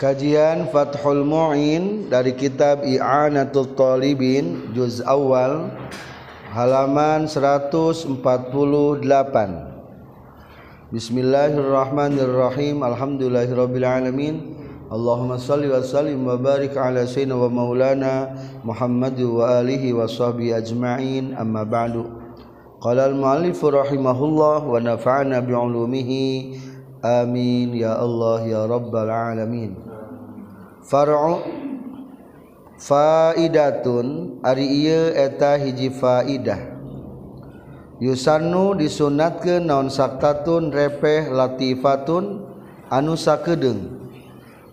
Kajian Fathul Mu'in dari kitab I'anatul Talibin juz awal halaman 148 Bismillahirrahmanirrahim. Alhamdulillahirabbil alamin Allahumma salli wa sallim wa barik ala sayyidina wa maulana Muhammad wa alihi wa sahbihi ajma'in. Amma ba'du. Qala al-muallif rahimahullah wa nafa'ana bi'ulumihi. Amin. Ya Allah ya rabbal alamin far'u faidatun ari ieu eta hiji faidah. Yusannu disunatkeun naon saktatun repeh latifatun anu sakedeung.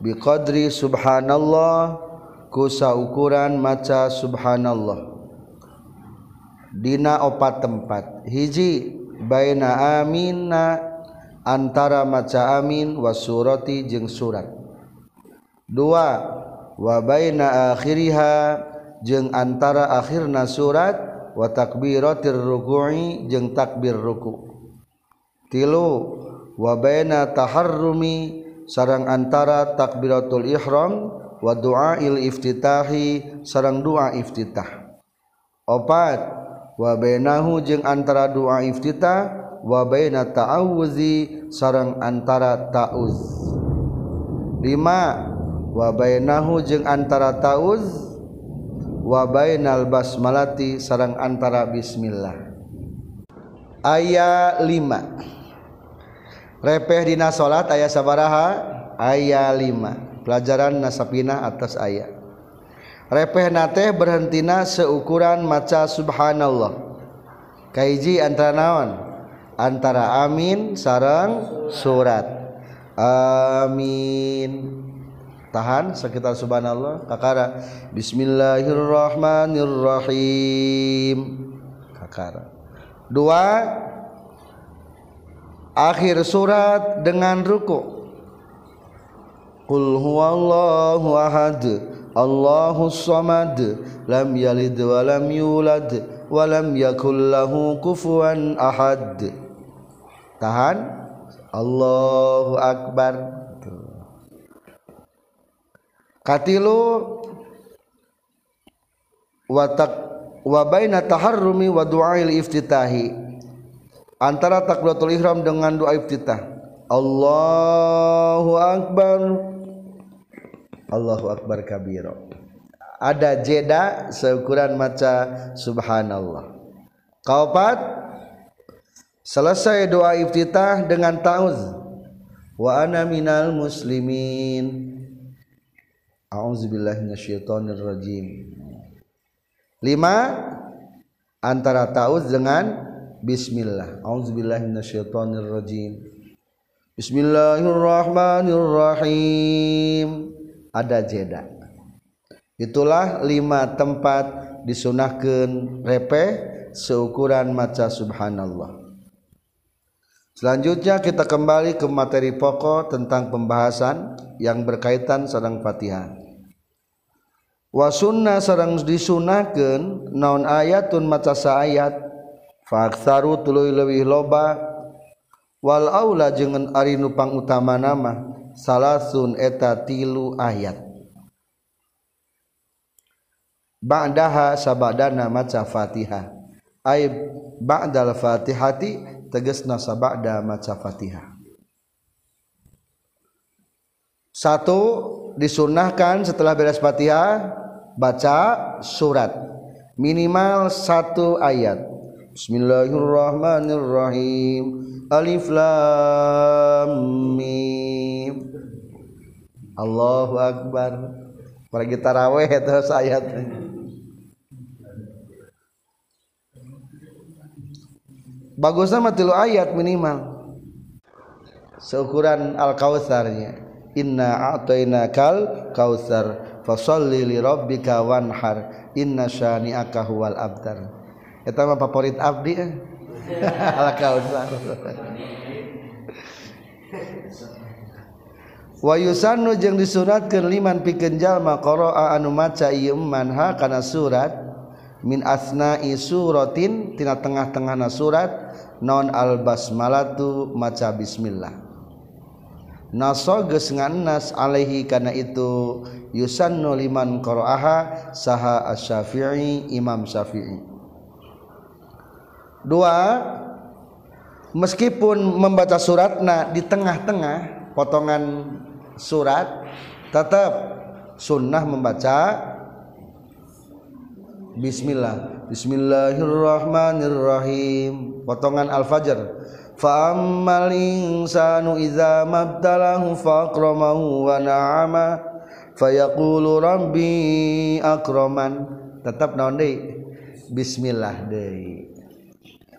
Biqadri subhanallah ku saukuran maca subhanallah. Dina opat tempat. Hiji baina amina antara maca amin wasurati jeung surat. dua wabaina akhiriha jeung antara akhirna surat wa takbiratir ruku'i jeung takbir ruku. Tilu wabaina taharrumi sarang antara takbiratul ihram wa du'ail iftitahi sarang doa iftitah. Opat wa bainahu jeung antara doa iftitah wa baina ta'awuzi sarang antara ta'uz. Lima wabainahu jeung antara tauz wabainal basmalati sarang antara bismillah. Aya 5 repeh dina salat aya sabaraha? Aya 5 pelajaran nasapina atas ayat repeh nate berhentina seukuran maca subhanallah. Kaiji antara naon? Antara amin sarang surat. Amin. Tahan sekitar subhanallah. Kakara bismillahirrahmanirrahim. Kakara. Dua akhir surat dengan ruku. Qul huwallahu ahad Allahus samad lam yalid wa lam yulad wa lam yakul lahu kufuwan ahad. Tahan. Allahu akbar katilu watak wabaina taharrumi wa du'ail iftitahi. Antara takbiratul ihram dengan doa iftitah. Allahu akbar. Allahu akbar kabira. Ada jeda seukuran maca subhanallah. Kaopat selesai doa iftitah dengan ta'uz. Wa ana minal muslimin A'udzubillahiminasyaitonirrajim. Lima antara ta'ud dengan bismillah. A'udzubillahiminasyaitonirrajim. Bismillahirrahmanirrahim. Ada jeda. Itulah lima tempat disunahkan repe seukuran maca subhanallah. Selanjutnya kita kembali ke materi pokok tentang pembahasan yang berkaitan sarang Fatihah. Wa sunnah sarang disunahkeun naon ayatun maca ayat fa aktsaru tuluy leuwih loba wal aula jeung ari nu pangutama nama salasun eta tilu ayat. Ba'daha sabadana maca Fatihah. Ay ba'dal Fatihati tegesna sabada maca Fatihah. Satu disunahkan setelah beres Fatihah baca surat minimal satu ayat. Bismillahirrahmanirrahim. Alif lam mim. Allahu akbar. Pergi tarawih terus ayat. bagus nama tilu ayat minimal. Seukuran al-kautsarnya inna a'tayna kal kautsar fasalli li rabbika wanhar. Inna syani'aka huwal abtar eta mah favorit abdi eh? al kautsar wa yusannu jeung disunatkeun liman pikeun jalma qara'a anu maca ieu man ha kana surat min asna'i suratin tina tengah-tengahna surat non al basmalatu maca bismillah. Naso ngannas Alaihi karena itu yusan nuliman qroaha saha asyafii Imam Syafi'i. Dua meskipun membaca suratna di tengah-tengah potongan surat tetap sunnah membaca Bismillah. Bismillahirrahmanirrahim. Potongan al-fajr. Fa'ammal insanu idza mabtalahu faqramahu wa na'ama fayaqulu rabbi akraman. Tetap naon deui bismillah deui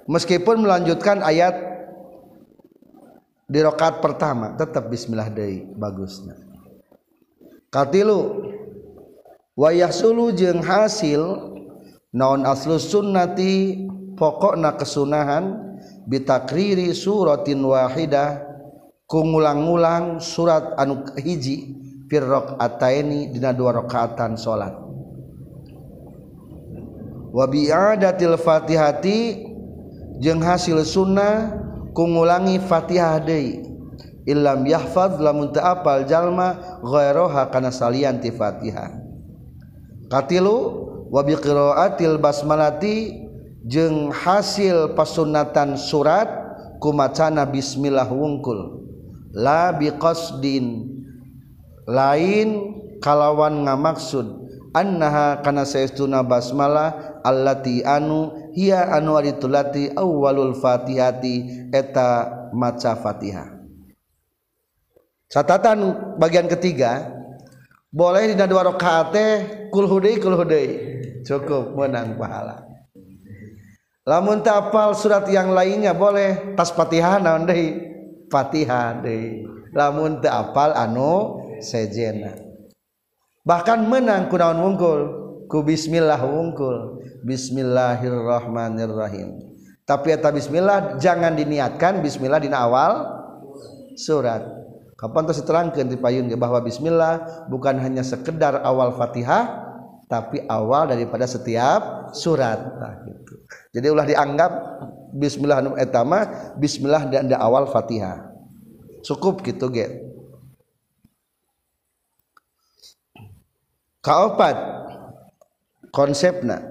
meskipun melanjutkan ayat di rakaat pertama tetap bismillah deui bagusna katilu wa yahsulu jeung hasil naon aslu sunnati pokokna kesunahan bitakriri suratin wahidah kungulang-ulang surat anu hiji fir rakaataini dina dua rakaatan salat wa bi'adatil fatihati jeung hasil sunnah kungulangi fatihah deui. Illam yahfaz lamun teu apal jalma ghairaha kana salian ti fatihah. Katilu wabiqiraatil basmalati jeung hasil pasunatan surat kumacana bismillah wungkul. La biqasdin lain kalawan ngamaksud. Annaha kana saestuna basmalah allati anu hiya anu aritulati awwalul fatihati eta maca fatihah. Catatan bagian ketiga boleh dina dua rakaat teh kul hudai kul hudai cukup menang pahala. Lamun tapal surat yang lainnya boleh. Tas fatihah naon deui? Fatihah deui. Lamun teu apal anu sejena. Bahkan menang kunaon wungkul? Ku bismillah wungkul. Bismillahirrahmanirrahim. Tapi eta bismillah jangan diniatkan bismillah dina awal surat. Kapan terus diterangkeun di payun bahwa bismillah bukan hanya sekedar awal Fatihah tapi awal daripada setiap surat. Nah, gitu. jadi ulah dianggap Bismillah nu etama Bismillah dan awal Fatihah. Cukup gitu get kaopat konsepna.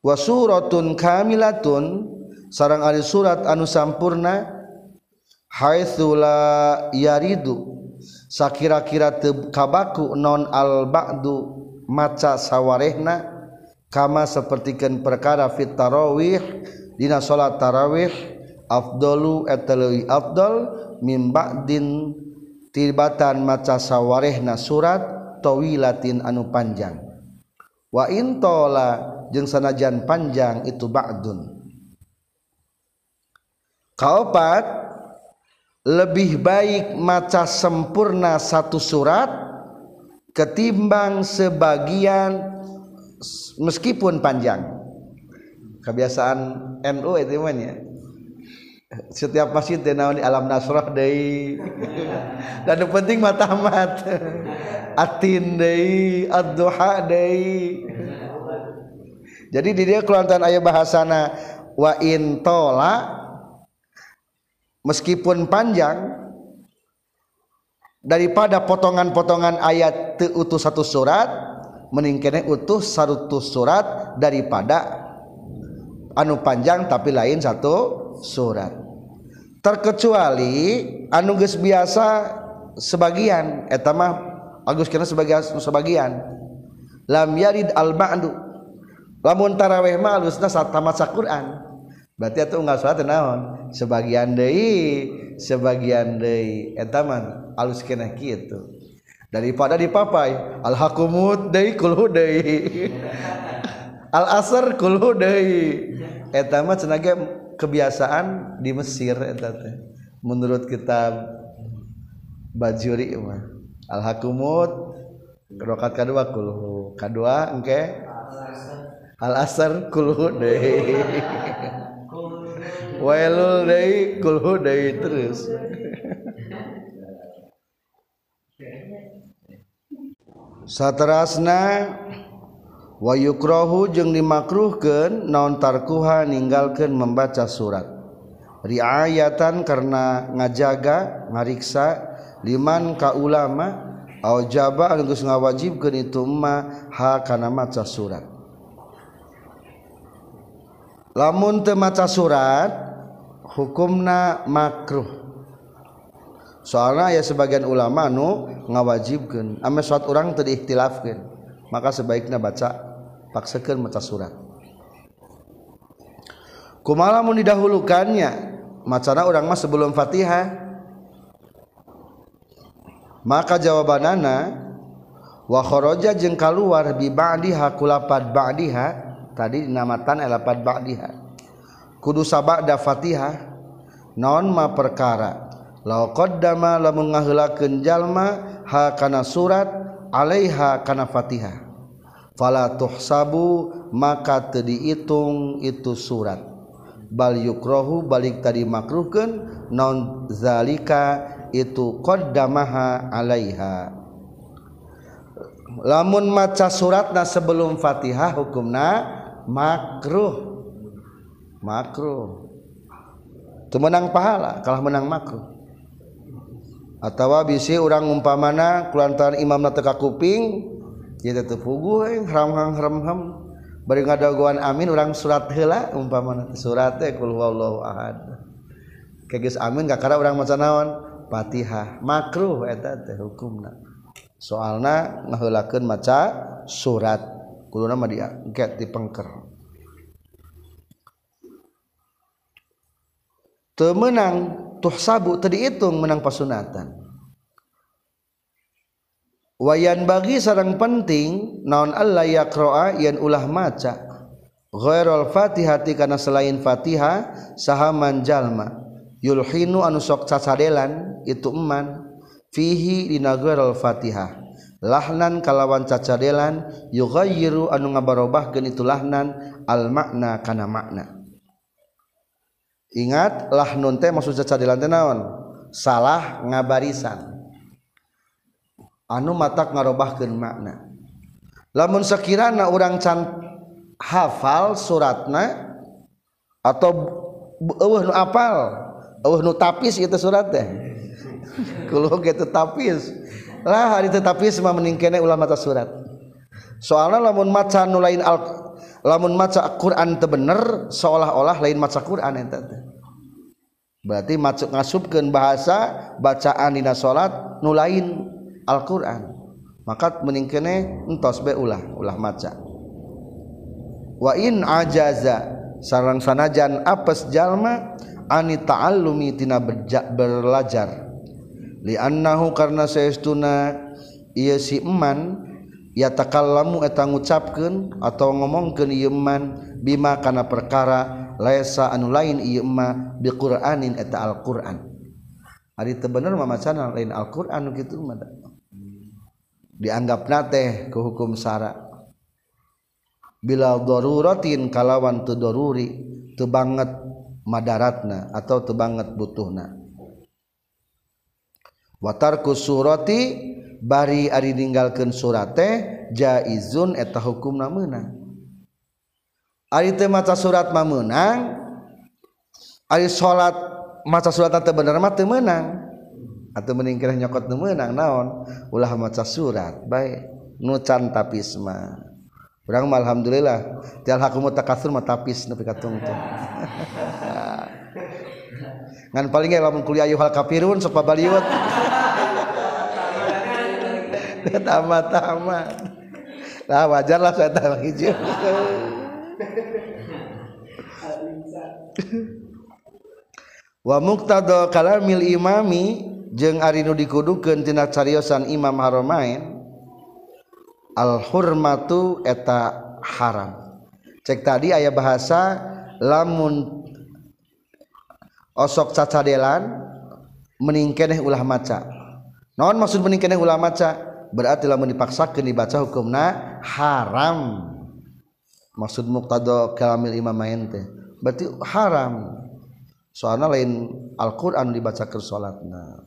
Wa suratun kamilatun sarang ari surat anu sampurna haitsula yaridu sakira-kira teu kabaku non al ba'du maca sawarehna? Kama sapertikeun perkara fit tarawih dina salat tarawih afdalu atalawi afdal min ba'din tibatan maca sawarehna surat tawilatin anu panjang. Wa intola jeung sanajan panjang itu ba'dun. Kaopat lebih baik maca sempurna satu surat ketimbang sebagian meskipun panjang. Kebiasaan NU itu ya. Setiap masjid teh naon alam nasrah deui. Dan yang penting matamat atin deui ad-duha deui. Jadi di dia kelantan aya bahasana wa in tola meskipun panjang daripada potongan-potongan ayat utuh satu surat meningkatnya utuh satu surat daripada anu panjang tapi lain satu surat. Terkecuali anu geus biasa sebagian eta mah agus kena sebagian sebagian. Lam yarid al ba'du lamun tarawih mah alusna tamat Quran berarti atau nggak sholat naon? Sebagian dari sebagian dari etaman alus kena gitu daripada dipapai al hakumut dari kulhudai al asar kulhudai etaman senaga kebiasaan di Mesir etate menurut kitab bajuri mah. Al hakumut rokat kedua kulhu. Kedua engke? Al asar kulhu deh wailul deui kulhu deui terus. Saterasna wa yukrahu jeung dimakruhkeun naon tarkuha ninggalkeun membaca surat. Riayatan karena ngajaga ngariksa liman ka ulama au jaba anu geus ngawajibkeun itu ma ha kana maca surat. Lamun teu maca surat hukumna makruh. Soalnya ya sebagian ulama nu ngawajibkan ame surat orang tadi ikhtilafkan maka sebaiknya baca paksakan maca surat. Kumala mun didahulukannya? Macana orang mah sebelum fatihah. Maka jawabanana wa kharaja jeung kaluar bi ba'diha kulapad ba'diha tadi dinamatan elapad ba'diha. Kudu sabada Fatihah. Naon ma perkara? Law qaddama lamun ngaheulakeun jalma ha kana surat alaiha kana Fatihah. Fala tuhsabu maka teu diitung itu surat. Bal yukrohu balik tadi makruhkan non zalika? Itu qaddamaha alaiha. Lamun maca suratna sebelum Fatihah hukumna makruh makruh itu menang pahala kalah menang makruh atau bisi orang umpamana kulantaran imam teka kuping jadi teu puguh haram haram haram haram bari ngadagoan amin orang surat heula umpamana surat teh kul huwallahu ahad. Kegis amin kakara orang maca naon? Fatihah. Makruh eta teh hukumna. Soalna ngaheulakeun maca surat. Kuluna mah diangkat dipengker. Teu meunang tuh sabu teu diitung menang pasunatan. Wayan bagi sarang penting naon Allah yakroa yang ulah maca. Ghairul fatihati karena selain fatihah sahaman jalma yulhinu anu sok cacadelan itu eman. Fihi dina ghairul fatihah. Lahnan kalawan cacadelan yughayyiru anu ngabarobahkeun itu lahnan al makna kana makna ingatlah nun teh maksud cadilan teh naon? Salah ngabarisan. Anu matak ngarobahkeun makna. Lamun sakirana urang can hafal suratna atau eueuh nu apal eueuh nu tapis ieu surat teh. Kulo ge tapis. Lah hari teu tapis mah mending kene ulama ta surat. Soalna lamun maca nu lain al lamun maca Quran teu bener seolah-olah lain maca Quran eta teh. Berarti masuk ngasupkeun bahasa bacaan dina salat nu lain Alquran. Maka meningkene entos be ulah ulah maca. Wa in ajaza sarang sanajan apes jalma ani ta'allumi tina belajar li annahu karna saestuna ieu si eman ya takallamu eta ngucapkeun atau ngomongkeun ieu man bima kana perkara laisa anu lain ieu ma biquranin eta Al-Qur'an. ari teu bener mamacana lain Al-Qur'an kitu mah dianggap teh ke hukum sara. Bila daruratin kalawan teu daruri teu banget madaratna atau teu banget butuhna. Watarku surati bari ari ninggalkeun surat teh jaizun eta hukumna meunang Ari teh maca surat mah meunang Ari salat maca surat teh bener mah teu meunang. Atau meningkir nyokot teu menang naon ulah maca surat baik nu can tapis mah. Urang mah alhamdulillah tial hakumu takasur mah tapis nepi ka tungtung. Ngan paling ge lamun kuliah ayuhal kafirun sapabaliwat tamat-tamat nah wajarlah saya tamat hijau. Wa muqtada kalamil imami jeung ari nu dikudukeun tina cariosan imam haramain al hurmatu eta haram. Cek tadi aya bahasa lamun osok cacadelan meningkeneh ulah maca. Naon maksud meningkeneh ulah maca? berarti lamun dipaksakan dibaca hukumna haram. Maksud muqtada kalamil imam main teh. Berarti haram. Soalnya lain Al-Qur'an dibacakeun salatna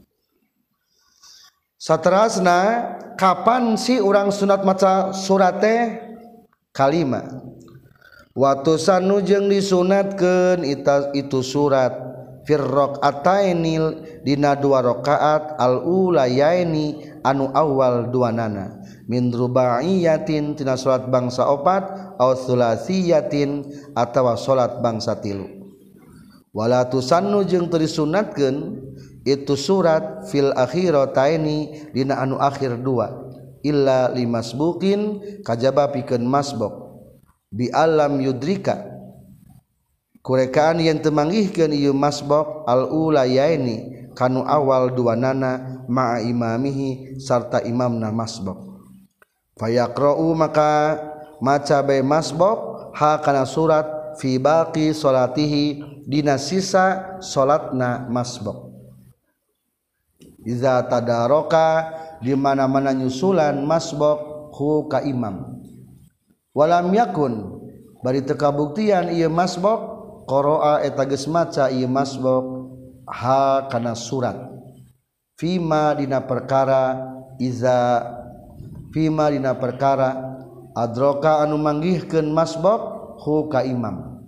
Saterasna kapan sih orang sunat maca surat teh? Kalima. Waktu sanu jeung disunatkeun itu surat. Firrok atainil dina dua rakaat al ulayaini anu awal dua nana minrubayatin tina salat bangsa opat aw sulasiyatin atawa salat bangsa tilu. Wala tusannu jeung teu disunatkeun itu surat fil akhirataini dina anu akhir dua. Illa limasbukin kajaba pikeun masbok. Bi alam yudrika. Kurekaan yang temanggihkeun ieu masbok al ula yaini kanu awal dua nana ma'a imamihi sarta imamna masbok. Fayaqra'u maka maca bae masbok ha kana surat fi baqi salatihi dina sisa salatna masbok. Iza tadaroka di mana-mana nyusulan masbok hu ka imam. Walam yakun bari teu kabuktian ieu masbok qara'a eta geus maca ieu masbuk ha kana surat Fima dina perkara iza Fima dina perkara adroka anu manggihkeun masbok hu ka imam.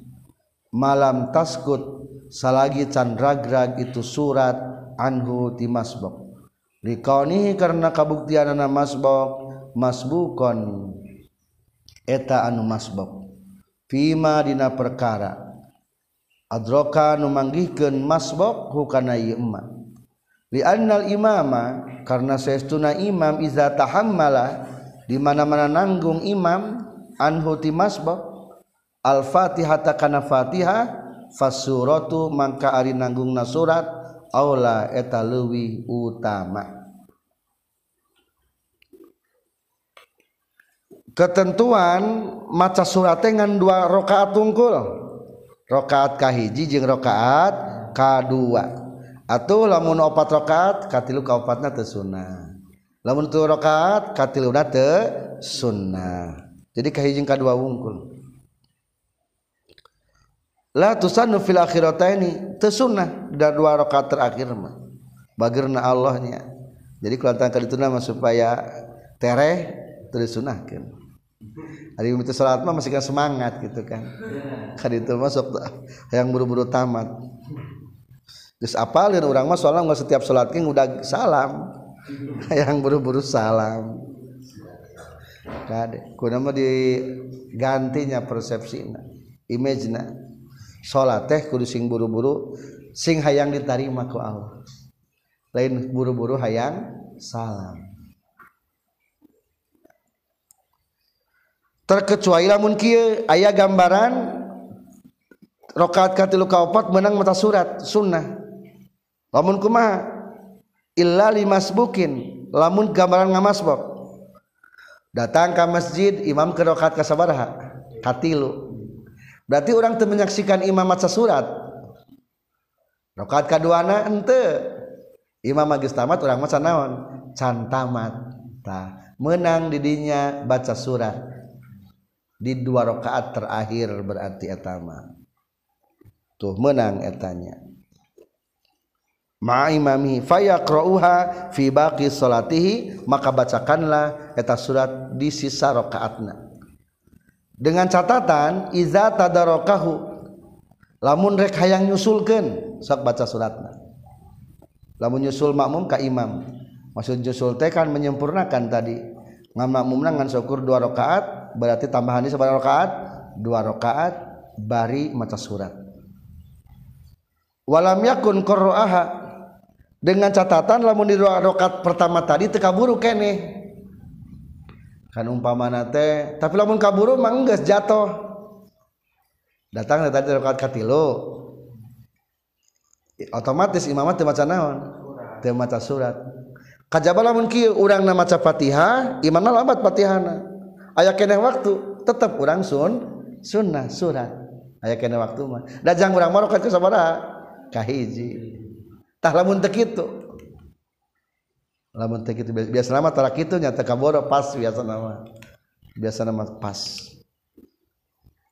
Malam taskut salagi candragrag itu surat anhu ti masbok. Liqaunihi karena kabuktianana masbok masbukon eta anu masbok. Fima dina perkara adroka nu manggihkeun masbok hu kana ieu emma li annal imama karena saestuna imam iza tahammala di mana-mana nanggung imam anhu ti masbok al fatihah kana fatihah fasuratu mangka ari nanggungna surat aula eta leuwih utama. Ketentuan maca surat ngan dua rakaat tungkul. Rakaat kahiji jeung rakaat kadua atau lamun opat rakaat katilu kaopatna teu sunnah. Lamun tu rakaat katiluna teu sunnah. Jadi kahijing kadua wungkul. La tusannu fil akhirataini teu sunnah da dua rakaat terakhir mah. Bagirna Allahnya. Jadi kulantan kadituna mah supaya tereh teu disunahkeun hari itu salat mah masih semangat gitu kan. Kaditu masuk yang buru-buru tamat. Terus apalin orang mah soalnya nggak setiap salat king udah salam. Yang buru-buru salam. Kade kuna mah digantinya image na salat teh kudu sing buru-buru sing hayang diterima ku Allah. Lain buru-buru hayang salam. Terkecuali lamun kieu. Aya gambaran rakaat katilu kaopat menang mata surat sunnah lamun kumaha? Illa limasbukin lamun gambaran ngamasbok datang ke masjid imam ke rakaat kasabaraha katilu. Berarti orang teu menyaksikan imam maca surat. Rakaat kaduana ente. Imam magis tamat orang maca naon? Can tamat tah menang didinya baca surat. Di dua rakaat terakhir berarti etama tuh menang etanya ma'imami fayaqra'uha fi baqi salatihi maka bacakanlah eta surat di sisa rakaatna. Dengan catatan iza tadarakahu lamun rek hayang nyusulkeun sok baca suratna. Lamun nyusul makmum ka imam. Maksud nyusul teh kan menyempurnakan tadi. Ngamakmumna ngan syukur dua rakaat berarti tambahan ini seberapa rakaat dua rakaat bari maca surat. Walam yakun qira'aha dengan catatan lamun di rakaat pertama tadi teu kaburu kene. Kan umpamana teh tapi lamun kaburu mah geus jatuh. Datang tadi rakaat katilu. Otomatis imamat teu maca naon? Teu surat. Kajaba lamun kieu urangna maca Fatihah imamna lambat Fatihahna. Aya kena waktu tetap orang sun sunnah surat. Aya kena waktu mah. Dajang urang mah ke sabaraha? Kahiji tah lamun teu kitu. Lamun teu kitu. Biasa nama tara kitu nya teu kaboro pas biasa nama. Biasa nama pas.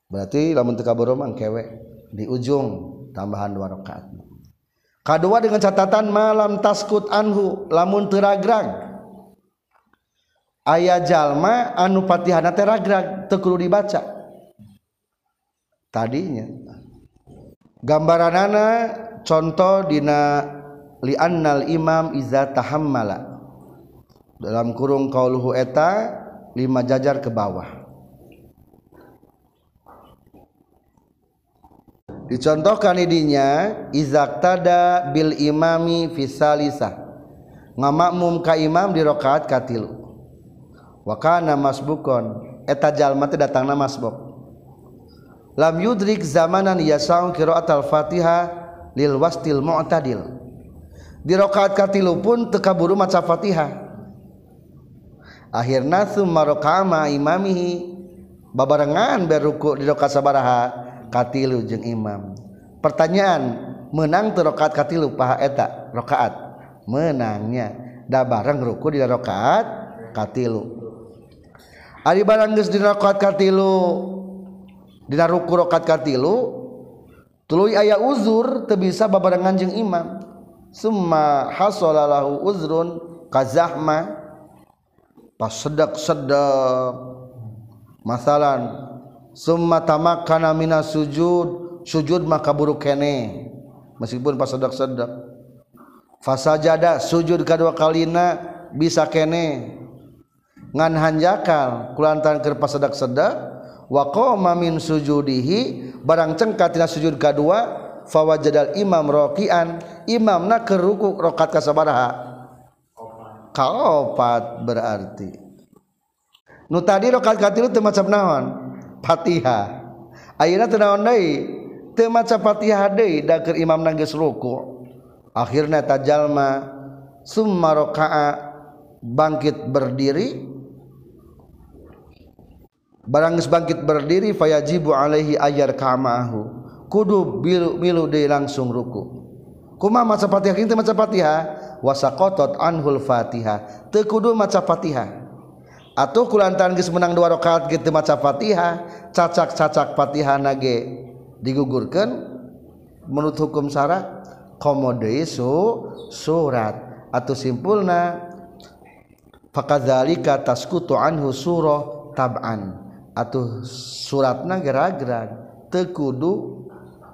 Berarti lamun teu kaboro mah kewe di ujung tambahan dua rakaat. Kedua dengan catatan malam taskut anhu lamun teragrag ayah jalma anu Fatihana teragrag tekulu dibaca. Tadinya. Gambaran anak contoh dina li'annal imam iza tahammala. Dalam kurung qauluhu eta lima jajar ke bawah. Dicontohkan idinya izak tada bil imami fisalisa ngamakmum ka imam di rakaat katilu wa kana masbukon. Eta jalma teh datangna masbuk. Lam yudrik zamanan yasaun qiraat al-fatihah lil wastil mu'tadil di rakaat katilu pun teka buru maca fatihah. Akhirnya summa raka'a imamihi. Babarengan beruku di rakaat sabaraha katilu jeung imam. Pertanyaan menang tu rakaat katilu paha eta rakaat. Menangnya da bareng ruku di rakaat katilu. Ari barang geus di rakaat katilu dina ruku rakaat katilu tuluy aya uzur teu bisa babarengan jeung imam summa hasolalahu uzrun kazahma pas sedek sedek masalan summa tamakana mina sujud. Sujud maka buruk kene. Meskipun pas sedek sedek fasajada sujud kedua kalina bisa kene. Ngan hanjakal kulantan keur pas sedek sedek wa qama min sujudihi barang cengka tina sujud kedua fawajadal imam rakian imamna keur ruku rakaat kasabaraha. Kaopat berarti. Nu tadi rokat katilu teu macam naon? Fatihah ayeuna teu naon deui? Teu maca Fatihah deui imam geus ruku. Akhirna tajalma summa raka'a bangkit berdiri. Barang geus bangkit berdiri fayajibu alaihi ayar kamahu kudu bilu bilu deui langsung ruku. Kumaha maca Fatihah kieu maca Fatihah? Wasakotot anhul fatihah. Tekudu maca fatihah. Atau kulantaran geus menang dua rakaat gitu maca fatihah cacak-cacak fatihah nage digugurkan menurut hukum syarat komodei su surat. Atau simpulna fakadzalika taskutu anhu surah tab'an. Atau suratna gerag-gerag. Tekudu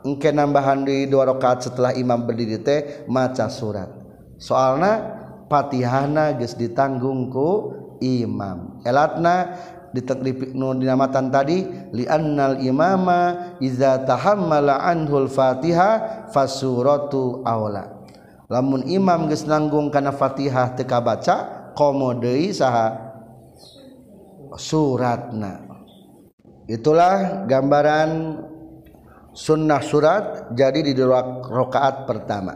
engke nambahan di dua rakaat setelah imam berdiri teh maca surat. Soalna Fatihana geus ditanggungku imam. Elatna diteklip nu dinamatan tadi annal imama iza tahammala anhul fatihah fasuratu aula lamun imam geus nanggung kana fatihah teu baca komo deui saha suratna. Itulah gambaran sunnah surat jadi di rokaat pertama.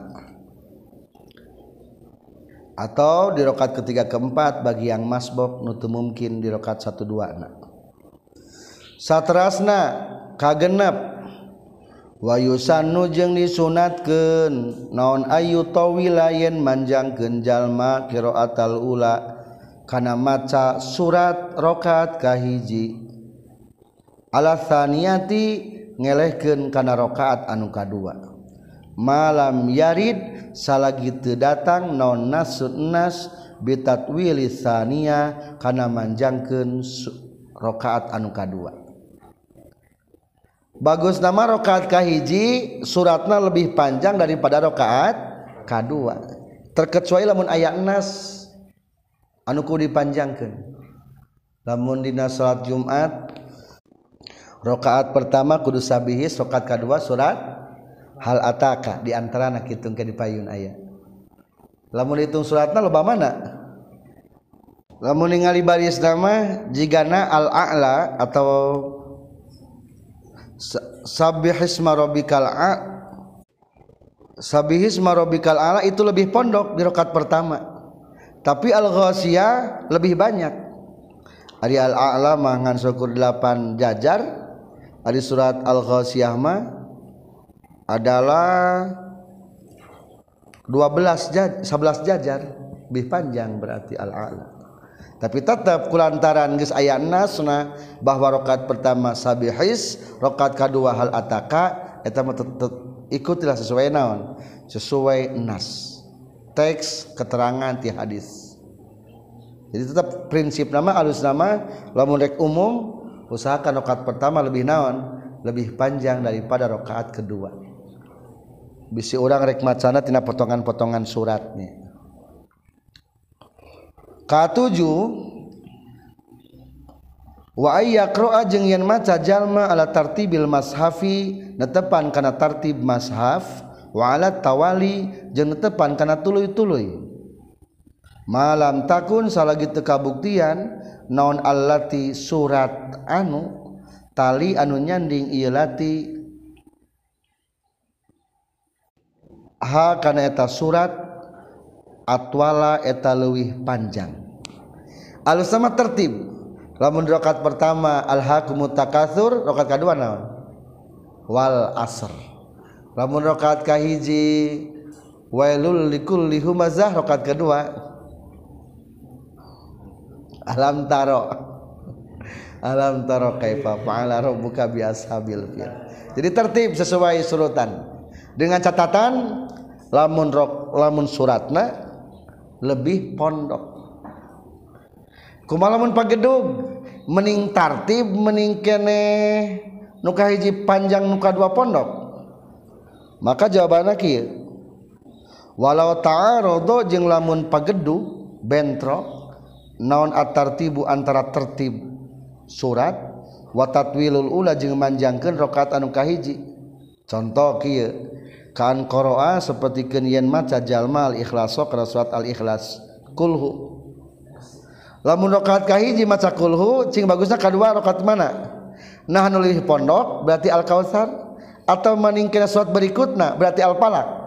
Atau di rokaat ketiga keempat bagi yang masbok nutu mungkin di rokaat satu dua na. Satrasna kagenep. Wayusannu jeung disunatkeun. Naon ayu tawila yen manjangkeun jalma qiraatal ula. Kana maca surat rokaat kahiji. Alatsaniyati ngelehkeun kana rakaat anu kadua. Malam yarid salagi teu datang naon nasun nas bitatwili sania kana manjangkeun rakaat anu kadua. Bagus nama rokaat kahiji suratna lebih panjang daripada rokaat kadua. Terkecuali lamun aya nas anu ku dipanjangkeun. Lamun dina salat Jumat rakaat pertama Kudus Sabihis sokat K2 surat hal ataka. Di antara anak hitung ke di payun ayat lamun hitung suratna loba mana? Lamun ningali baris nama jigana al a'la atau sabihisma rabbikal a sabihisma rabbikal a'la itu lebih pondok di rakaat pertama. Tapi al ghasiyah lebih banyak. Ari al a'la mah ngan syukur 8 jajar ari surat al ghasiyah mah adalah 12 jaj, 11 jajar. Lebih panjang berarti al-a'la. Tapi tetap kulantaran geus aya nasna bahwa rakaat pertama sabihis rakaat kedua hal ataka eta mah ikutilah sesuai naon? Sesuai nas. Teks keterangan ti hadis. Jadi tetap prinsip nama alus nama lamun rek umum usahakan rakaat pertama lebih naon lebih panjang daripada rakaat kedua. Bisi orang rek macana tina potongan-potongan suratnya katujuh wa ayyaqra'a jeung yen maca jalma ala tartibil mashafi netepan kana tartib mashaf wa ala tawali jeung netepan kana tuluy-tuluy malam takun salagi teu kabuktian naon allati surat anu tali anu nyanding ieu lati. Ha kana eta surat atwala eta leuwih panjang. Alus sama tertib. Lamun rakaat pertama alhaqumut takatsur rakaat kedua naon? Wal asr. Lamun rakaat kahiji wailul likulli humazah rakaat kedua alam taro. Alam taro kaifa fa'ala rabbuka bi ashabil fil jadi tertib sesuai surutan. Dengan catatan lamun rok, lamun suratna lebih pondok. Kumalamun pagedug? Mening tartib mening kene. Nuka hiji panjang nuka dua pondok. Maka jawabannya kieu. Walau ta'arodo jeung lamun pagedug bentro naon at-tartibu antara tertib surat? Wa tatwilul ula jeung manjangkeun rakaat anu kahiji. Contoh kieu kan qara'a sapertikeun yen maca jalma al-ikhlas kana surat al-ikhlas. Kulhu. Lamun rakaat kahiji maca kulhu cing bagusna kadua rakaat mana? Nah nulih pondok berarti al-kautsar? Atau maning kana surat berikutna berarti al-falaq?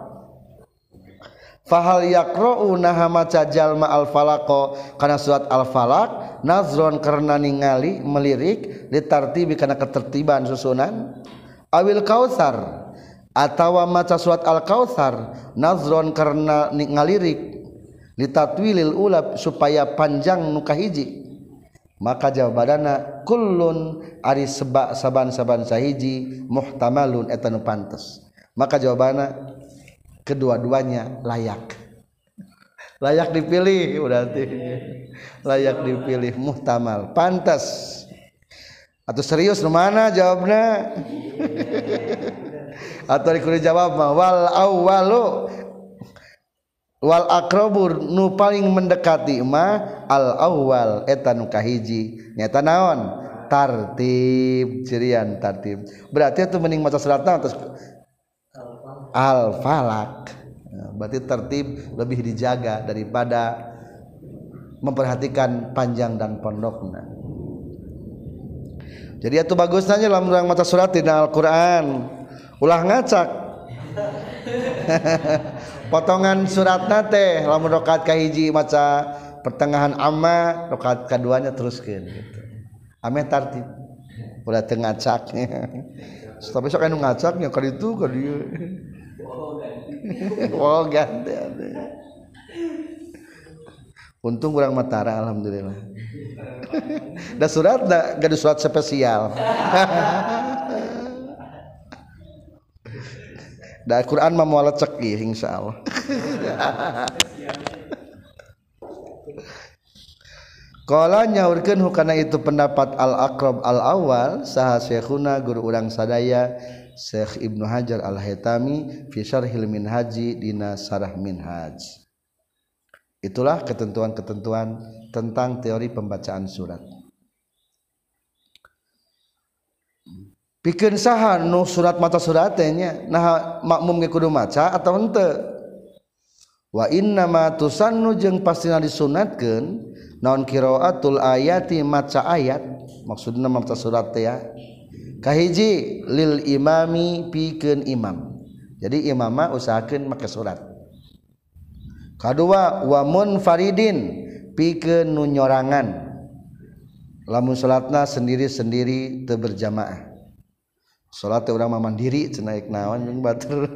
fahal yaqra'u naha maca jalma al-falako kana surat al falaq nazron karena ningali melirik litartibi karena ketertiban susunan. Awil kausar atawa maca surat al kausar nazron karena ngalirik. Litatwilil ulab supaya panjang nuka hiji. Maka jawabana kullun ari sebak saban-saban sahiji muhtamalun eta nu pantes. Maka jawabana kedua-duanya layak. Layak dipilih berarti. Layak dipilih muhtamal. Pantas. Atau serius mana jawabnya? Atau diku리 jawab wal awwalu. Wal akrabur nu paling mendekati mah al awwal eta nu kahiji. Nyata naon? Tartib. Cirian tartib. Berarti itu mending maca naon terus al falak berarti tertib lebih dijaga daripada memperhatikan panjang dan pondoknya. Jadi itu bagusnya dalam maca surat di Al-Qur'an. Ulah ngacak. Potongan surat nate lamun rokat kahiji maca pertengahan amma rokat keduanya teruskan gitu. Ame tartib. Udah tengah ngacaknya. Tapi sok anu ngacaknya kali itu kali oh ganti ada untung kurang matara alhamdulillah. Da surat da gak ada surat spesial. Da Quran mah mualat cekih insyaallah. Kala nyaurkeun hukana itu pendapat al-aqrab al-awwal saha syekhuna guru urang sadaya Syekh Ibnu Hajar Al-Haytami fi Syarhil Minhaji dina Sarah Minhaj. Itulah ketentuan-ketentuan tentang teori pembacaan surat. Pikeun saha nu surat mata surat nya nah makmum ge kudu maca atau henteu? Wa inna ma tusannu jeung pastina disunatkeun naon qiraatul ayati maca ayat maksudna maca surat teh ya kahiji lil imami pikeun imam. Jadi imama usahakeun make salat kadua wa munfaridin pikeun nu nyorangan. Lamun salatna sendiri-sendiri teu berjamaah. Salat urang mah mandiri cenaik naon jeung batur.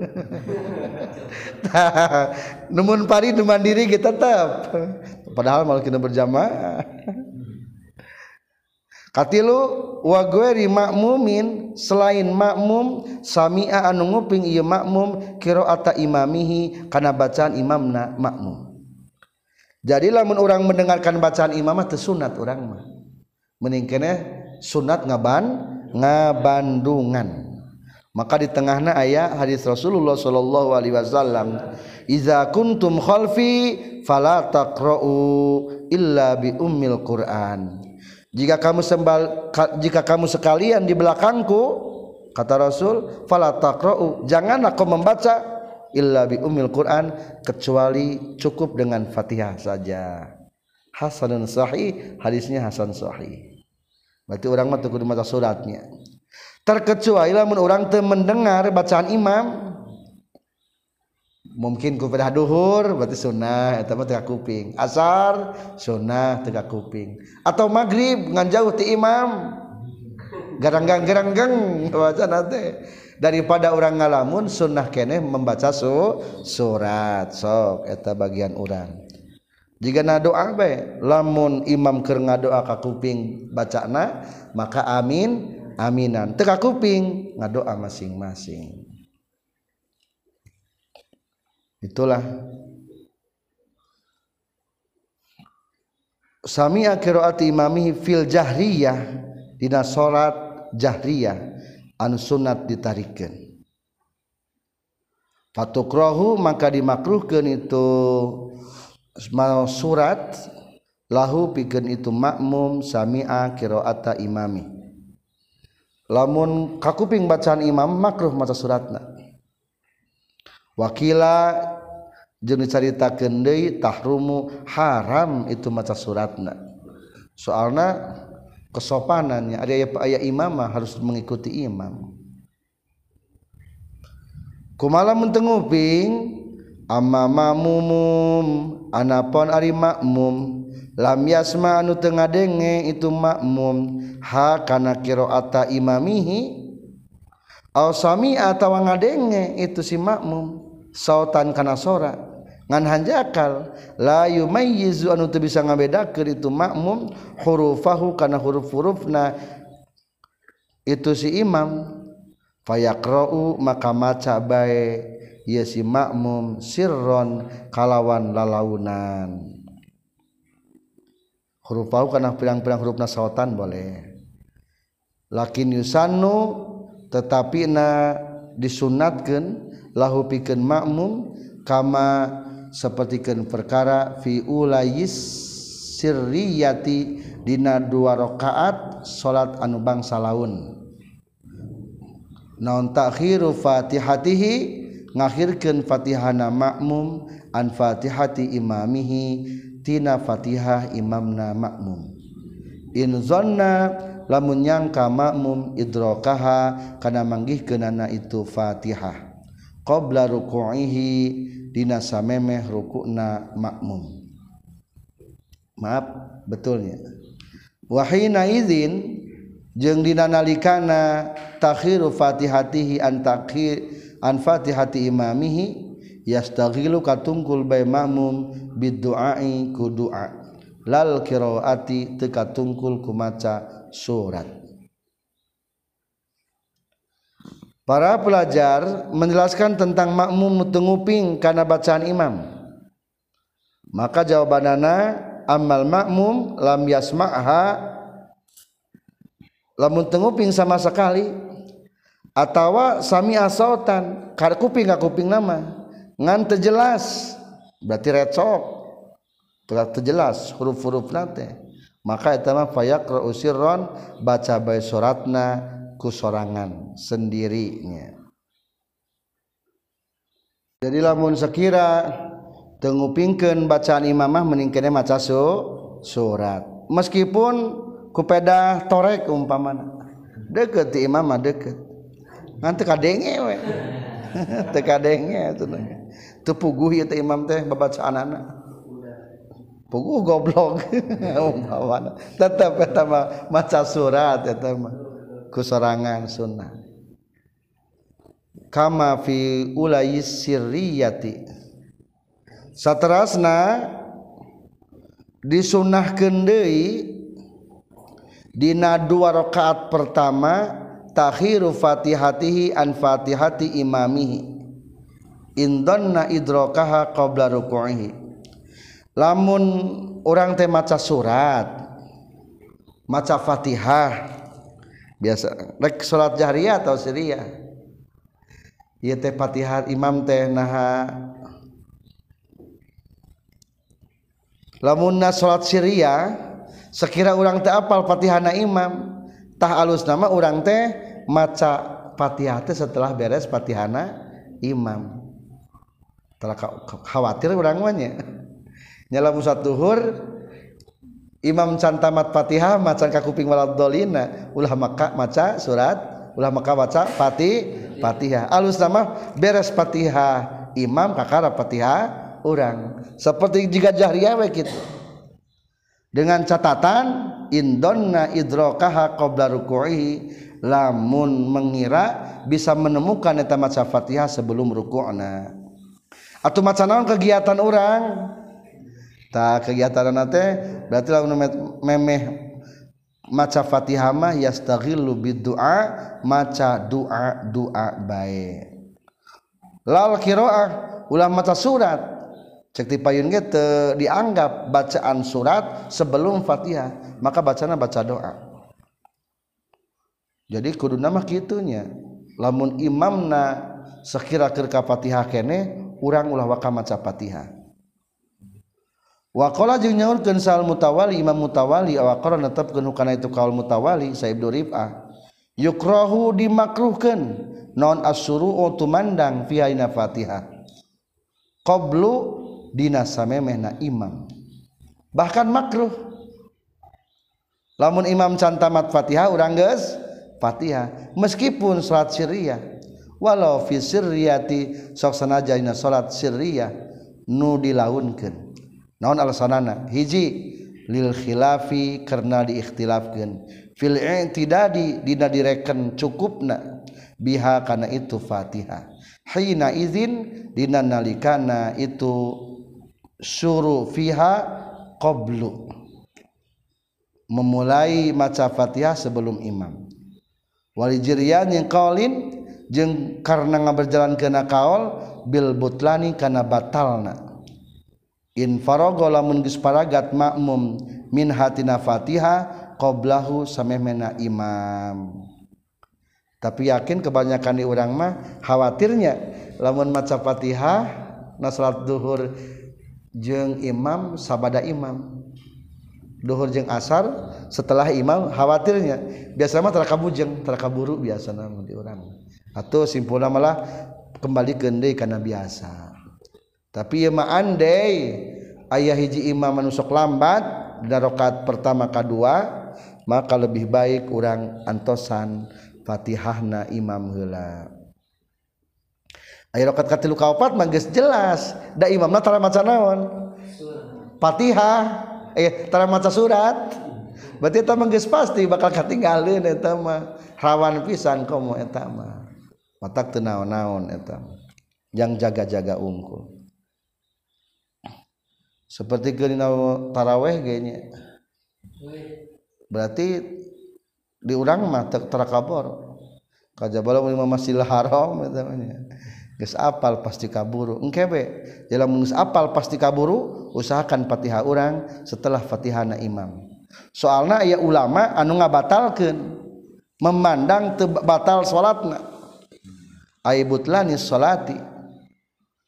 Numun farid nu mandiri kita tetap padahal malah kita berjamaah. katilu wa gueri makmumin selain makmum sami'a anu nguping ieu makmum qiraata imamihi kana bacaan imamna makmum. Jadi lamun orang mendengarkan bacaan imam teu sunat urang mah. Mending sunat ngaban ngabandungan. Maka di tengahna ayat hadis Rasulullah sallallahu alaihi wasallam iza kuntum khalfi fala taqra'u illa bi ummil Qur'an jika kamu sembal jika kamu sekalian di belakangku kata Rasul fala taqra'u janganlah kau membaca illa bi umil Quran kecuali cukup dengan Fatihah saja. Hasanun sahih hadisnya hasan sahih. Berarti orang mah kudu maca suratnya. Terkecuali lamun orang teu mendengar bacaan imam mungkin kupedah duhur berarti sunnah eta mah teu kuping. Asar sunnah teu kuping. Atau maghrib ngan jauh ti imam. Garanggang-garanggang bacaan teh daripada orang ngalamun sunnah kene membaca su, surat sok eta bagian orang. Jika na doa be lamun imam keur ngadoa ka kuping bacana maka amin aminan. Teka kuping ngadoa masing-masing itulah. Sami qiraati imamihi fil jahriyah dina salat jahriyah anu sunat ditarikeun fatukrahu maka dimakruhkeun itu mau surat lahu pikeun itu makmum sami'a qiraata imami. Lamun kakuping bacaan imam makruh maca suratna. wakila jeniscarita Kendeitahrumu haram itu maca suratna. Soalnya kesopanannya ada ayah imamah harus mengikuti imam. Kumala mentenguping amma mamumum anapon ari makmum lam yasma anu teu ngadenge itu makmum ha kana qiraata imamihi au sami atawa ngadenge itu si makmum sautan kana sora. Ngan hanjakal la yumayyizu anu teu bisa ngabedakeun itu makmum hurufahu kana huruf-hurufna. Itu si imam. Fayaqra'u maka maca bae. Ieu si makmum sirron kalawan lalaunan. Hurufahu kana pirang-pirang hurufna sautan boleh. Lakin yusannu tetapi na disunatkan lahu pikeun makmum kama sapertikeun perkara fi ulayis sirriyati dina dua rakaat salat anu bangsa laun. Naon takhiru fatihatihi? Ngakhirkeun fatihana makmum an fatihati imamihi Fatihah imamna makmum. Inzonna lamunnyangka makmum Idrokaha karena manggih ke nana itu Fatihah qobla rukuhi dinasa memeh rukukna makmum. Maaf betulnyawahina izin jeng dinanalikana takhiru Fatihatihi antakhir an Fatihati imamihi yastagilu katungkul bay makmum bidu'ai ku doa lal qiraati teu katungkul surat Para pelajar menjelaskan tentang makmum tenguping karena bacaan imam. Maka jawabanana amal makmum lam yasma'ha. Lamun tenguping sama sekali. Atawa sami asautan kar kuping kuping nama. Ngan jelas berarti recok. Telah terjelas huruf-huruf nate. Maka itu mah fayaqra usirron baca bae suratna ku sorangan sendirinya. Jadi lamun sekira tengupingkeun bacaan imamah mending kene maca su, surat. Meskipun kupeda torek umpamana deket di imamah deket. Nganti kadenge we. Tekadenge itu tepuguh ya teh imam teh babacaan anak puguh goblok. Tetap eta maca surat eta kusorangan sunnah. Kama fi ulayis sirriyati. Saterasna disunahkeun deui dina dua rakaat pertama takhiru fatihatihi an fatihati imamihi. Indonna idrokaha qabla ruku'ihi. Lamun orang teh maca surat maca fatihah biasa. Rek salat jahriyah atau siriyah Fatihhat Imam teh lamunna salat Syria sekira orang teapal Fatihana Imamtah alus nama orang teh maca Fatihati setelah beres Fatihana Imam. Khawatir orangnya nyala musatuhur Imam cantamat Fatihah macan kupingwalaalina ulah maka maca surat ulah maka waca Fatih Fatihah. Alus nama beres Fatihah. Imam kakara Fatihah orang seperti jika jahriah gitu dengan catatan indonna idrokaha qabla ruku'i lamun mengira bisa menemukan eta maca Fatihah sebelum ruku'na. Atau maca naon kegiatan orang tak kegiatan nate berarti lamun memeh maca Fatihah mah yastaghillu biddu'a maca doa doa bae. Lal qiraah ulah maca surat. Cek ti payun ge dianggap bacaan surat sebelum Fatihah maka bacana baca doa. Jadi kudu nama gitunya lamun imamna sekira kerka Fatihah kene urang ulah waka maca Fatihah Wakola jeung nyaurkeun sal mutawali imam mutawali awaqara netepkeun kana itu kaul mutawali Saib Durifah yukrahu dimakruhkeun non asuru tumandang fi aina Fatihah. Qablu dina samemehna imam. Bahkan makruh. Lamun imam cantamat Fatihah urang geus Fatihah. Meskipun salat syiriah walau fi sirriyati sok sanaja salat syiriah nu dilaunkeun naon alasanana? Hiji lil khilafi karena diikhtilafkeun. Fil i'tidadi dina direken cukupna. Biha kana itu Fatihah hina izin dina nalikana itu suruh fiha qablu. Memulai maca Fatihah sebelum imam. Walijirian yang kaulin jeng karena berjalan kena kaul bil butlani karena batalna in farogo lamun geus paragat makmum min hatina Fatihah qablahu samemena imam. Tapi yakin kebanyakan di orang mah khawatirnya lamun maca Fatihah na salat duhur jeung imam sabada imam. Duhur jeng asar setelah imam khawatirnya. Biasa mah teraka bujeng teraka buru biasa nama di orang atau simpulnya malah kembali gende karena biasa tapi ya andai ayah hiji imam manusuk lambat dan rokat pertama kedua maka lebih baik orang antosan fatihahna imam hela ayah rokat katilu kaupat manggis jelas da imamna tara maca naon? Fatihah. Eh tara maca surat. Berarti eta mah geus pasti bakal katinggalin eta mah. Rawan pisan komo eta mah. Matak teu naon-naon yang jaga-jaga unggul seperti taraweh kayaknya. Berarti di urang mah ter terkabor kajabala lima masjidil haram namanya. Geus apal pasti kaburu. Engke be dalam geus apal pasti kaburu usahakan Fatihah urang setelah Fatihahna imam. Soalna aya ulama anu ngabatalkeun memandang teu batal salatna aibutlani salati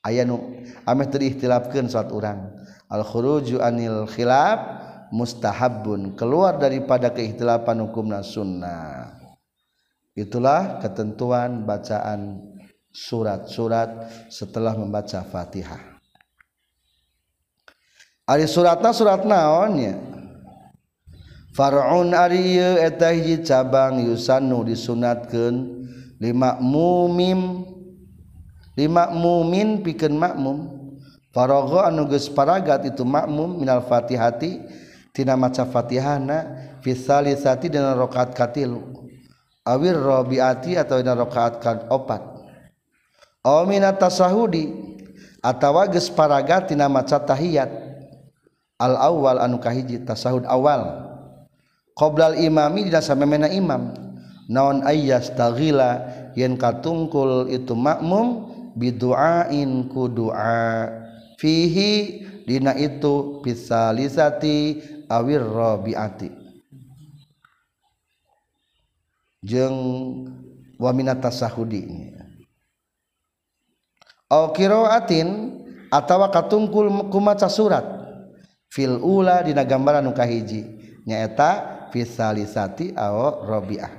aya nu ameh teu diihtilafkeun salat urang. Al khuruju anil khilaf mustahabun keluar daripada keihtilafan hukumna sunnah itulah ketentuan bacaan surat-surat setelah membaca Fatihah. Ari suratna surat naonnya? Far'un ari eta hiji cabang yusannu disunatkeun lima mumim lima mumin pikeun makmum Farogo anuges paragat itu makmum minal fatihati tina maca fatihana fisalisati dan rokaat katil awir robiati atau dina rokaat kan opat. Aw tasahudi atawa geus paragat tina maca tahiyat. Al awal anu kahiji tasahud awal. Qoblal imami dina samemena imam. Naon ayyas taghila yen katungkul itu makmum biduain ku du'a. fihi dina itu pisalisati awir rabiati. Jeung wa minat tasahudi au atawa katungkul kumaca surat. Fil ula dina gambaran nu kahiji nyaeta fisalisati aw rabiah.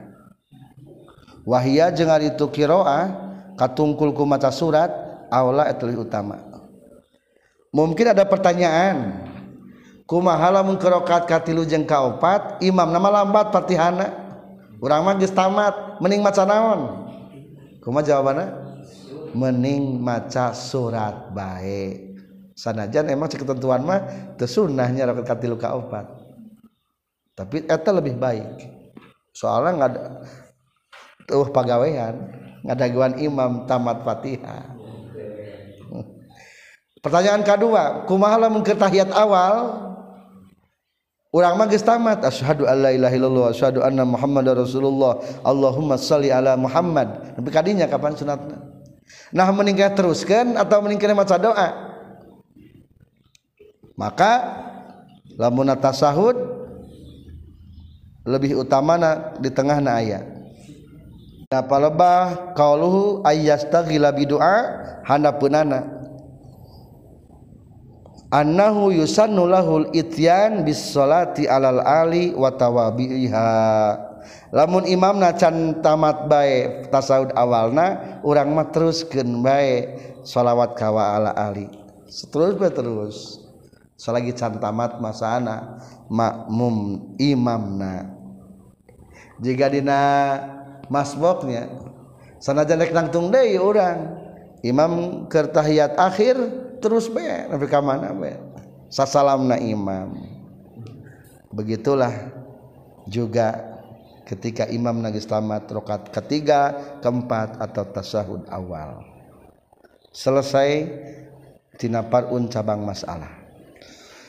Wahia jeung ari itu qiraah katungkul kumaca surat aula etul utama. mungkin ada pertanyaan. Kumahala mengkerokat katilu jeng kaopat imam nama lambat patihana urang mah geus tamat mending maca naon? Kumaha jawabanna? Mending maca surat bae. Sanajan emang cek ketentuan mah teu sunnahnya rokat katilu kaopat. Tapi eta lebih baik. Soalnya nggak ada tuh pagawean ngadaguan imam tamat fatihah. Pertanyaan kedua kumaha lamun tahiyat awal? Urang mah geus tamat asyhadu alla ilaha illallah asyhadu anna muhammadar rasulullah. Allahumma shalli ala Muhammad. Tapi kadinya kapan sunatna? Nah meningkat teruskan atau meningkat maca doa? Maka lamun tasahud lebih utama na di tengah na ayat nah palebah qauluhu ayyastaghila bidu'a handapeunana annahu yusannu lahul ityan bis salati alal ali wa tawabiha lamun imamna can tamat bae tasawud awalna urang mah teruskeun bae shalawat kawa ala ali. Terus bae terus selagi can tamat masana makmum imamna. Jika dina masboknya sanajan rek nangtung deui urang imam kertahiyat akhir terus bae nepi ka mana bae sasalamna imam. Begitulah juga ketika imam nagis tamat rokat ketiga keempat atau tasahud awal. Selesai tinapar cabang masalah.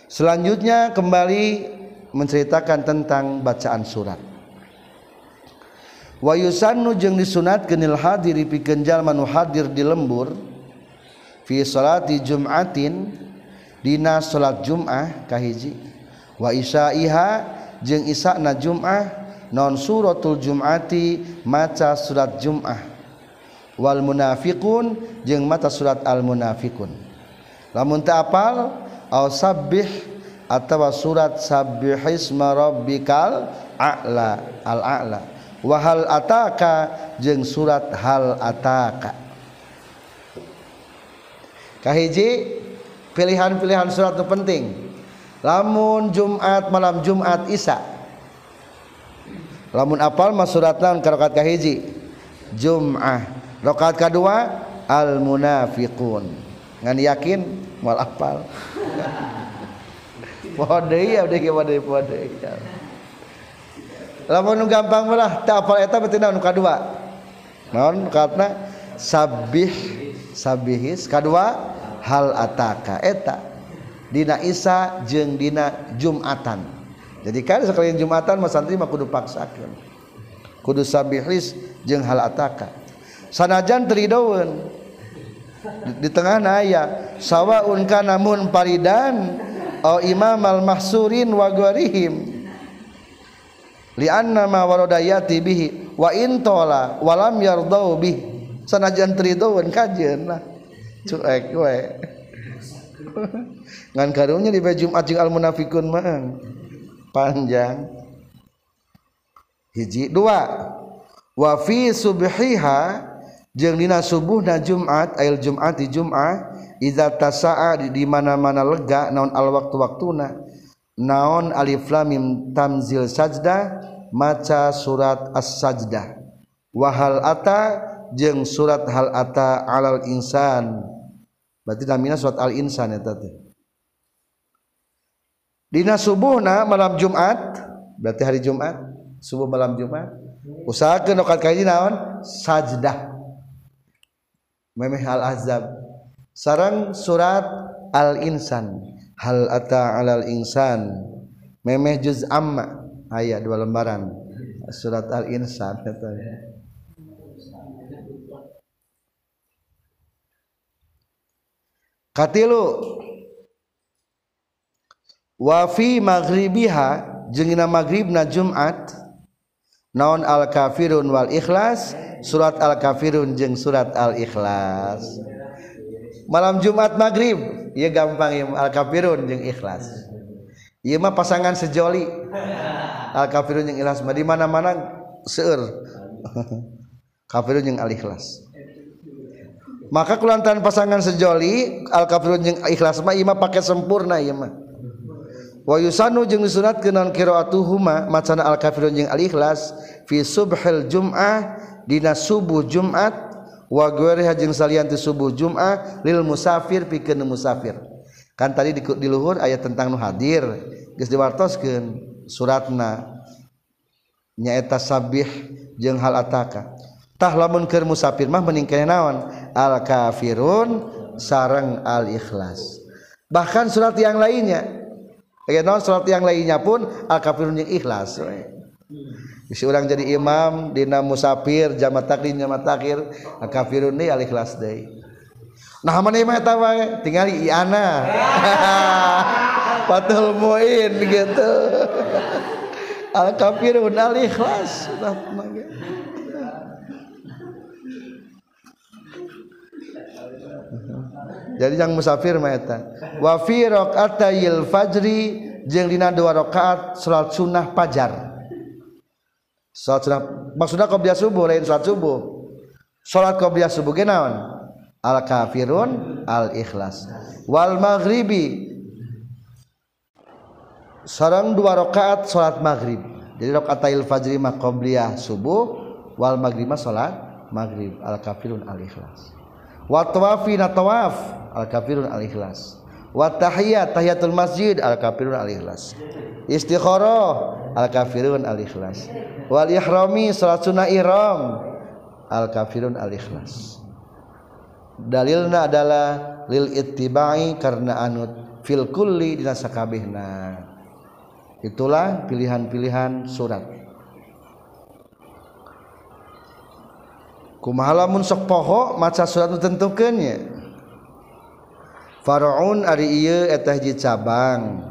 Selanjutnya kembali menceritakan tentang bacaan surat. Wa yusannu jeung disunat kenil hadiri pikeun jalma nu hadir di lembur fi salati jum'atin dina salat jum'ah kahiji wa isyaiha jeung isana jum'ah non suratul jumati maca surat jum'ah. Wal munafiqun jeung maca surat al munafiqun. Lamun teu apal au sabbih atawa surat sabbihisma rabbikal a'la al a'la. Wa hal ataka jeung surat hal ataka kahiji pilihan-pilihan surat itu penting. Lamun Jumat malam Jumat Isa. Lamun apal mas surat naon karokat kahiji. Jum'ah. Rokat kedua al munafiqun ngan yakin mal apal. Poho ya udah ge deui poho ya. Lamun gampang mah teu apal eta berarti naon kadua naon katna sabih sabihis. Kedua hal ataka. Eta dina isa jeung dina jumatan. Jadi kan sekalian jumatan mas santri mah kudu paksakeun. Kudu sabihis jeung hal ataka. Sanajan teridaun di tengah naya sawaun kanamun paridan au imam al mahsurin wa gharihim li anna ma waradayati bihi wa intola walam yardau bihi. Sanajan teridoun kajeun lah. Cuek we ngan karunya di Jumat jeung al munafikun mah panjang. Hiji dua. Wa fi subhiha jeung dina subuhna Jumat ail Jumat di Jumat idza tasaa di mana-mana lega naon al waktu-waktuna. Naon alif lam mim tamzil sajdah maca surat as-sajdah. Wa hal ata jeung surat hal ata alal insan. Berarti namina surat al insan eta teh dina subuhna malam Jumat berarti hari Jumat subuh malam Jumat usahakeun okat kaji naon? Sajdah. Memeh al azab. Sarang surat al insan. Hal ata alal insan. Memeh juz amma ayat dua lembaran. Surat al insan katanya katilu wafi maghribiha jengina maghribna Jumat naon al kafirun wal ikhlas surat al kafirun jeng surat al ikhlas malam Jumat maghrib ya gampang ya al kafirun jeng ikhlas. Iya mah pasangan sejoli. Al kafirun jeng ikhlas di mana mana seur kafirun jeung al ikhlas maka kulantaran pasangan sejoli al-kafirun jeung ikhlas mah imah pakai sempurna mah. wa yusanu jeung sunat keun qiraatuhuma macana al-kafirun jeung al-ikhlas fi subhil jum'ah dina subuh Jumat wa ghairiha jeung salian ti subuh Jumat lil musafir pikeun musafir. Kan tadi di, di luhur ayat tentang nu hadir geus diwartoskeun suratna. Nyaeta sabih jeung hal ataka. Tah lamun keur musafir mah meningkeun naon? Al kafirun sareng al ikhlas bahkan surat yang lainnya Ya, surat yang lainnya pun al kafirun yang ikhlas. Isi orang jadi imam dina musafir jamat takdir jamat takhir kafirun ni al ikhlas deui. Nah mana imam eta wae tinggal iana. Fatul muin gitu. Al kafirun al ikhlas. Jadi yang musafir mah eta. Wa fi raqatayil fajri jeung dina dua rakaat salat sunnah fajar. Salat sunnah maksudna qobliyah subuh lain salat subuh. Salat qobliyah subuh ge naon? Al kafirun al ikhlas. Wal maghribi sareng dua rakaat salat maghrib. Jadi rakaatail fajri mah qobliyah subuh wal maghrib mah salat maghrib al kafirun al ikhlas. watwafi na tawaf al kafirun al ikhlas watahiyat tahiyatul masjid al kafirun al ikhlas istikharah al kafirun al ikhlas wal ihrami salat sunnah ihram al kafirun al ikhlas dalilna adalah lil ittibai karena anut fil kulli dina sakabehna. Itulah pilihan-pilihan surat. kumahalamun sok poho maca surat tentukannya Faraun ari ieu eta hiji cabang.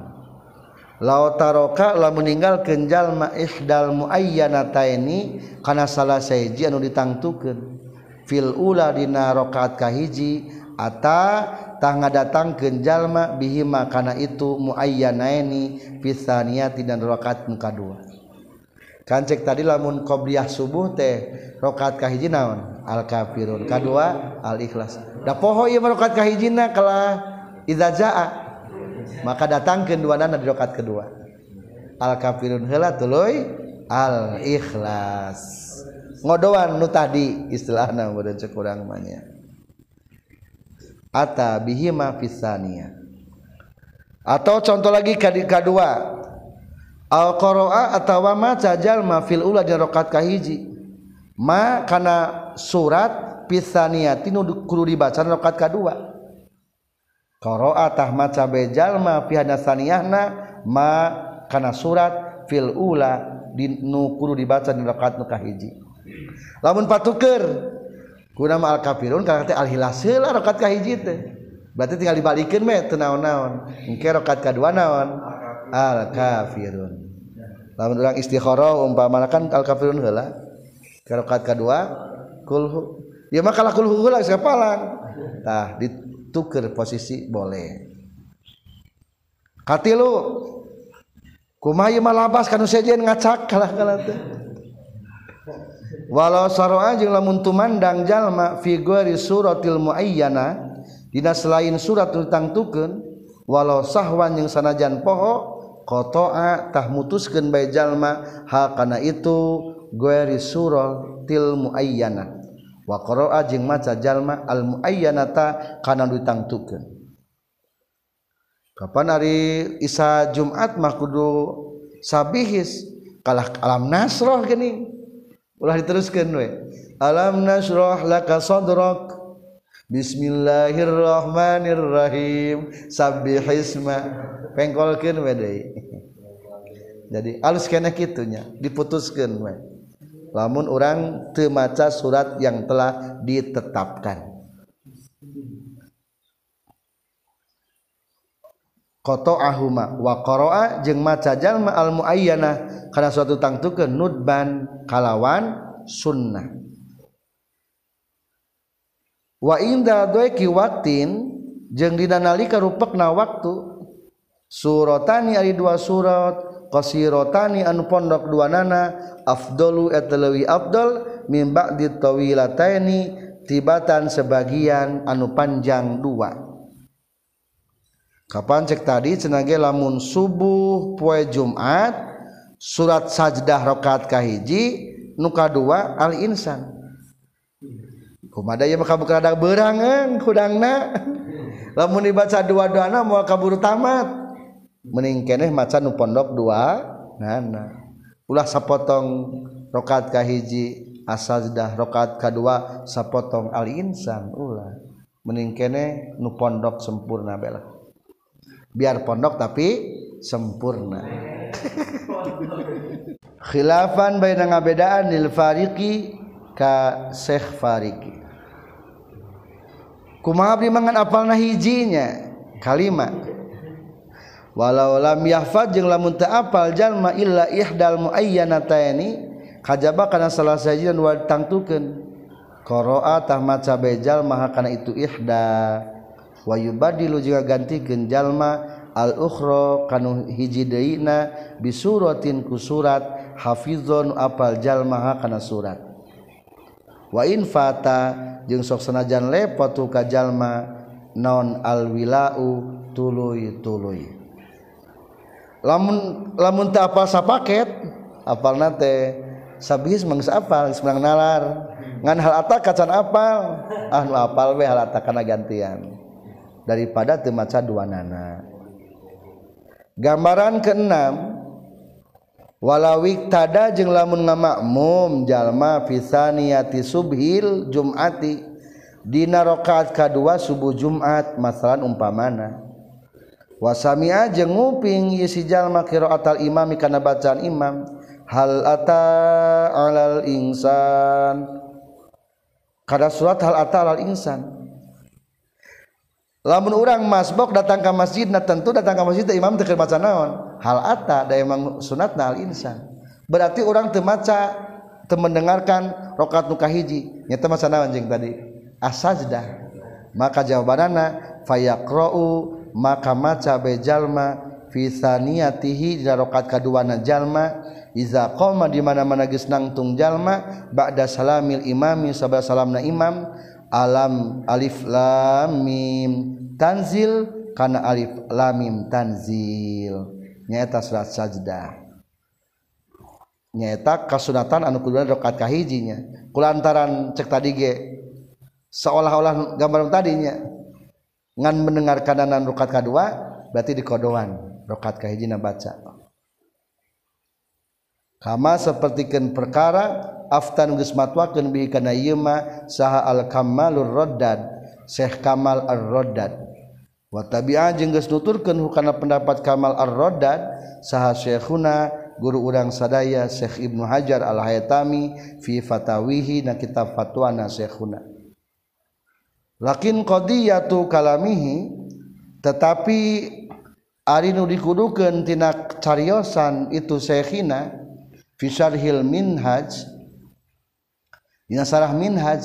Laut taroka la meninggal kenjal ma ihdal muayyanataini kana salah sahiji anu ditangtukeun. Fil ula dina rakaat kahiji ata tah ngadatang kenjal ma bihima kana itu muayyanaini Fisaniyati dan rakaat kadua kan cek tadi lamun qobliyah subuh teh rakaat kahiji naon? Al kafirun. Kadua al ikhlas. Da poho ieu rakaat kahijina kala idza maka datangkeun dua nana di rakaat kedua. Al kafirun heula tuluy al ikhlas. Ngodoan nu tadi istilahna meureun cek urang mah ata bihima fisania. Atau contoh lagi kedua Alqaroa atawa maca jalma fil ula di rakaat kahiji ma kana surat pisaniyati nu kudu dibaca rakaat kadua Qara'a tah maca be fi hadasaniyahna ma kana surat fil ula di nu kudu dibaca di rakaat nu kahiji lamun patuker kuna ma al kafirun kana teh al hilas heula rakaat kahiji teh. Berarti tinggal dibalikeun me teu naon-naon. Engke rakaat kadua naon. al kafirun lamun urang istikharah umpamana kan al kafirun heula rakaat kedua kulhu. Ya maka lah kulhu heula sepalan tah dituker posisi boleh. Katilu. Kumaha ieu malabas kanu sejen ngacak kalah-kalah teh. Walau saroa jeung lamun tumandang jalma fi ghairi suratil muayyana dina selain surat tentang tukeun walau sahwan yang sanajan poho qata'atah mutuskeun bae jalma. Ha kana itu gueri surah til muayyana. Wa qara'a jeung maca jalma al muayyanata kana ditangtukeun. Kapan hari isa jumat mah kudu sabihis? Kalah alam nasroh geuning ulah diteruskeun we. Alam nasroh laka sadrak. Bismillahirrahmanirrahim. Sabbihisma Pengkolkeun we deui. Jadi alus kena kitunya. Diputuskeun we. Lamun orang temaca surat yang telah ditetapkan. Koto ahuma wa qara'a jeung maca jalma al muayyana kana suatu tangtukeun nudban kalawan sunnah wa inda doeki waktin jeung dina nalika rupekna waktu. Suratani ari dua surat qasiratani anu pondok dua nana afdalu etleuwi afdal min ba'di tawilataini tibatan sebagian anu panjang dua. Kapan cek tadi cenage lamun subuh poe Jumat surat sajdah rakaat kahiji nu kadua al insan. Kumada ya maka bukan ada berangan kudangna. Lamun dibaca dua doana mau kabur tamat. Mending keneh maca nu pondok dua nana ulah sapotong rakaat kahiji asajdah rakaat kedua sapotong al insan ulah. Mending kene nu pondok sempurna bela biar pondok tapi sempurna. Khilafan baina ngabedaan lil fariqi ka syekh fariqi kumaha abdi mangan apalna hijinya? Kalimat walau lam yahfad jeung lamun teu apal jalma illa ihdal muayyanataini kajaba kana salah sajian wa tangtukeun qara'a tah maca bejal maha kana itu ihda. Wa yubadilu jeung gantikeun jalma al ukhra kanu hiji deina bisuratin ku surat. Hafizun apal jalma kana surat. Wa in fata jeung sok sanajan lepot tu kajallma non alwilau tuluy tuluy. Lamun lamun teu apal sapaket apalna teh sabis mangis apal geus nalar. Ngan hal ata kacan apal. Ah nu apal we hal ata kana gantian. Daripada teu maca duanana. Gambaran keenam walawik tada jeung lamun ngamakmum jalma fisaniyati subhil jumati. Dina rakaat kadua subuh Jumat masalan umpamana. Wasamia jeung nguping isi jalma qiraatal imami kana bacaan imam. Hal ata alal insan? Kada surat hal ata alal insan? Lamun urang masbok datang ke masjid nah tentu datang ke masjid imam teu maca naon. Hal ata da emang sunatna al insan. Berarti orang teu maca teu mendengarkan rakaat nu kahiji. Nya teu maca naon jeung tadi? Asajdah maka jawabanana fayaqra'u maka maca be jalma fi saniyatihi di rakaat kaduana jalma. Iza qoma di mana-mana geus nangtung jalma ba'da salamil imami sabda salamna imam alam alif lam mim tanzil kana alif lam mim tanzil nyaeta surat sajdah. Nyaeta kasunatan anu kudu rakaat kahijinya. Kulantaran cek tadi ge seolah-olah gambar tadinya. Ngan mendengar kadanan rakaat kedua berarti di kodoan rakaat kahijina baca. Kama sapertikeun perkara aftan geus matwakeun bi kana ieu saha al kamalur raddad Syekh Kamal ar-Raddad watabi'a jeung geus nuturkeun hukana pendapat Kamal Ar-Raddad saha Syekhuna guru urang sadaya Syekh Ibnu Hajar Al-Haytami fi fatawihi na kitab fatwana Syekhuna. Lakin qadiyatu kalamihi tetapi ari nu dikudukeun tina cariosan itu Syekhina fi syarhil minhaj dina sarah minhaj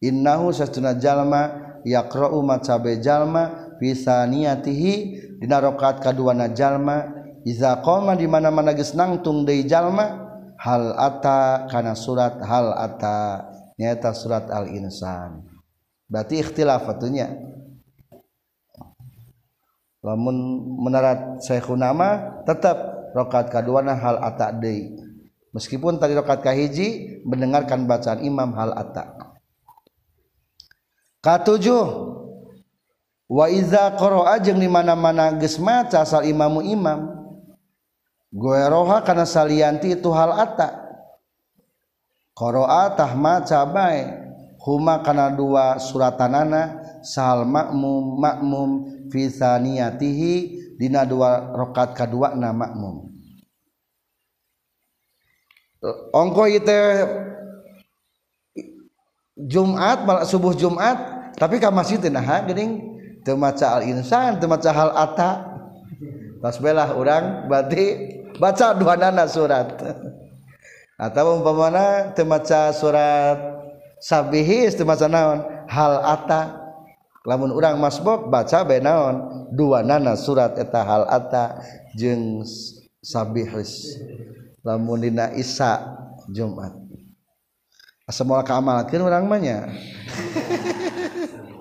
innahu sastuna jalma yaqra'u macabe jalma fi saniyatihi dina rakaat kaduana jalma. Iza qama di mana-mana geus nangtung deui jalma hal ata kana surat hal ata. Nyata surat al insan berarti ikhtilaf atunya lamun menarat syekhuna mah tetap rakaat kaduana hal ata deui. Meskipun tadi rakaat kahiji mendengarkan bacaan imam hal atta katujuh wa iza qara'a jeung di mana-mana geus maca asal imamu imam. Goeroha kana salianti itu hal atta. Qara'a tah maca bae. Huma kana dua suratanana sahal makmum makmum fi saniyatihi dina dua rakaat kadua na makmum ongko itu Jumat malah subuh Jumat tapi ka masjid nah geuning temaca al insan temaca hal ata. Tasbelah orang berarti baca dua nana surat. Atau umpamana temaca surat sabihis temaca naon? Hal ata. Lamun orang masbok baca be naon? Dua nana surat eta hal ata jeung sabihis. Lamun dina isa Jumat. Asal mau keamalkan orang banyak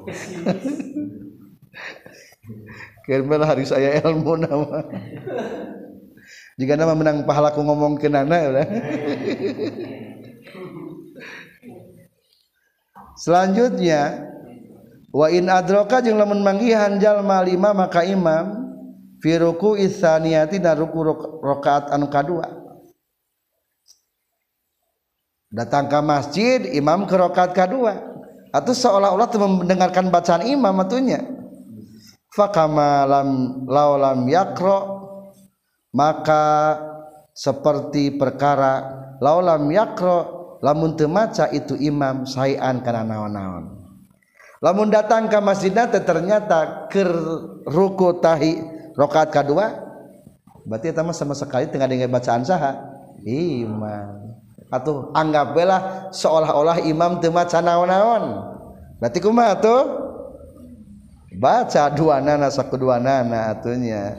Kira hari saya ilmu nama. Jika nama menang pahalaku ngomong ke nana ya. Selanjutnya wa in adroka jeung lamun manggihan jalma lima maka imam fi ruku itsaniyati dan ruku rakaat anu kadua datang ke masjid imam ke rakaat kedua atau seolah-olah mendengarkan bacaan imam atunya fakama lam laulam yakro maka seperti perkara laulam yakro lamun teu maca itu imam sayan kana naon-naon. Lamun datang ke masjid nanti ternyata ker ruku tahi rokaat kedua berarti itu sama sekali tengah dengan bacaan saha. Imam. Atau anggap belah seolah-olah imam teu maca naon-naon. Berarti kumaha tuh baca dua nana sakudua nana atunya.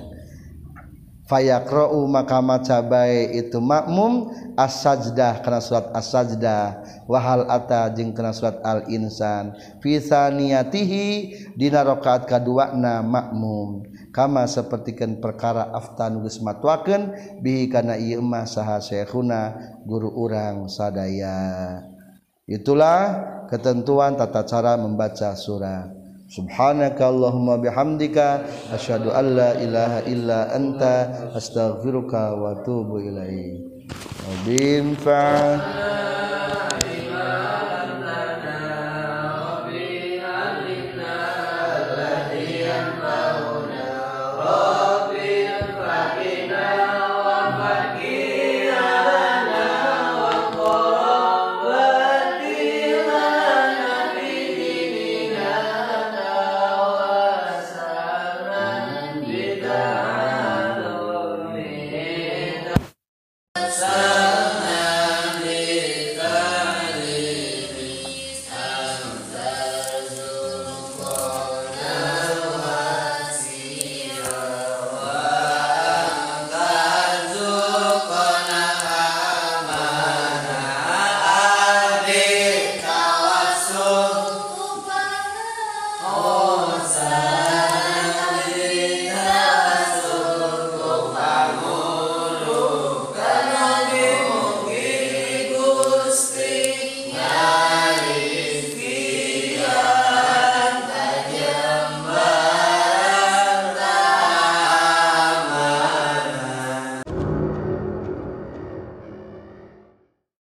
Fayaqra'u maka maca bae itu makmum as-sajdah kana surat as-sajdah. Wa hal ata jeung kana surat al-insan. Fi saniyatihi dina rakaat kaduana makmum. Kama sapertikeun perkara aftan geus matwakeun bihi kana ieu mah saha syekhuna guru urang sadaya. Itulah ketentuan tata cara membaca surat Subhanaka Allahumma bihamdika asyhadu an la ilaha illa anta astaghfiruka wa atubu ilaik. Bin fa'al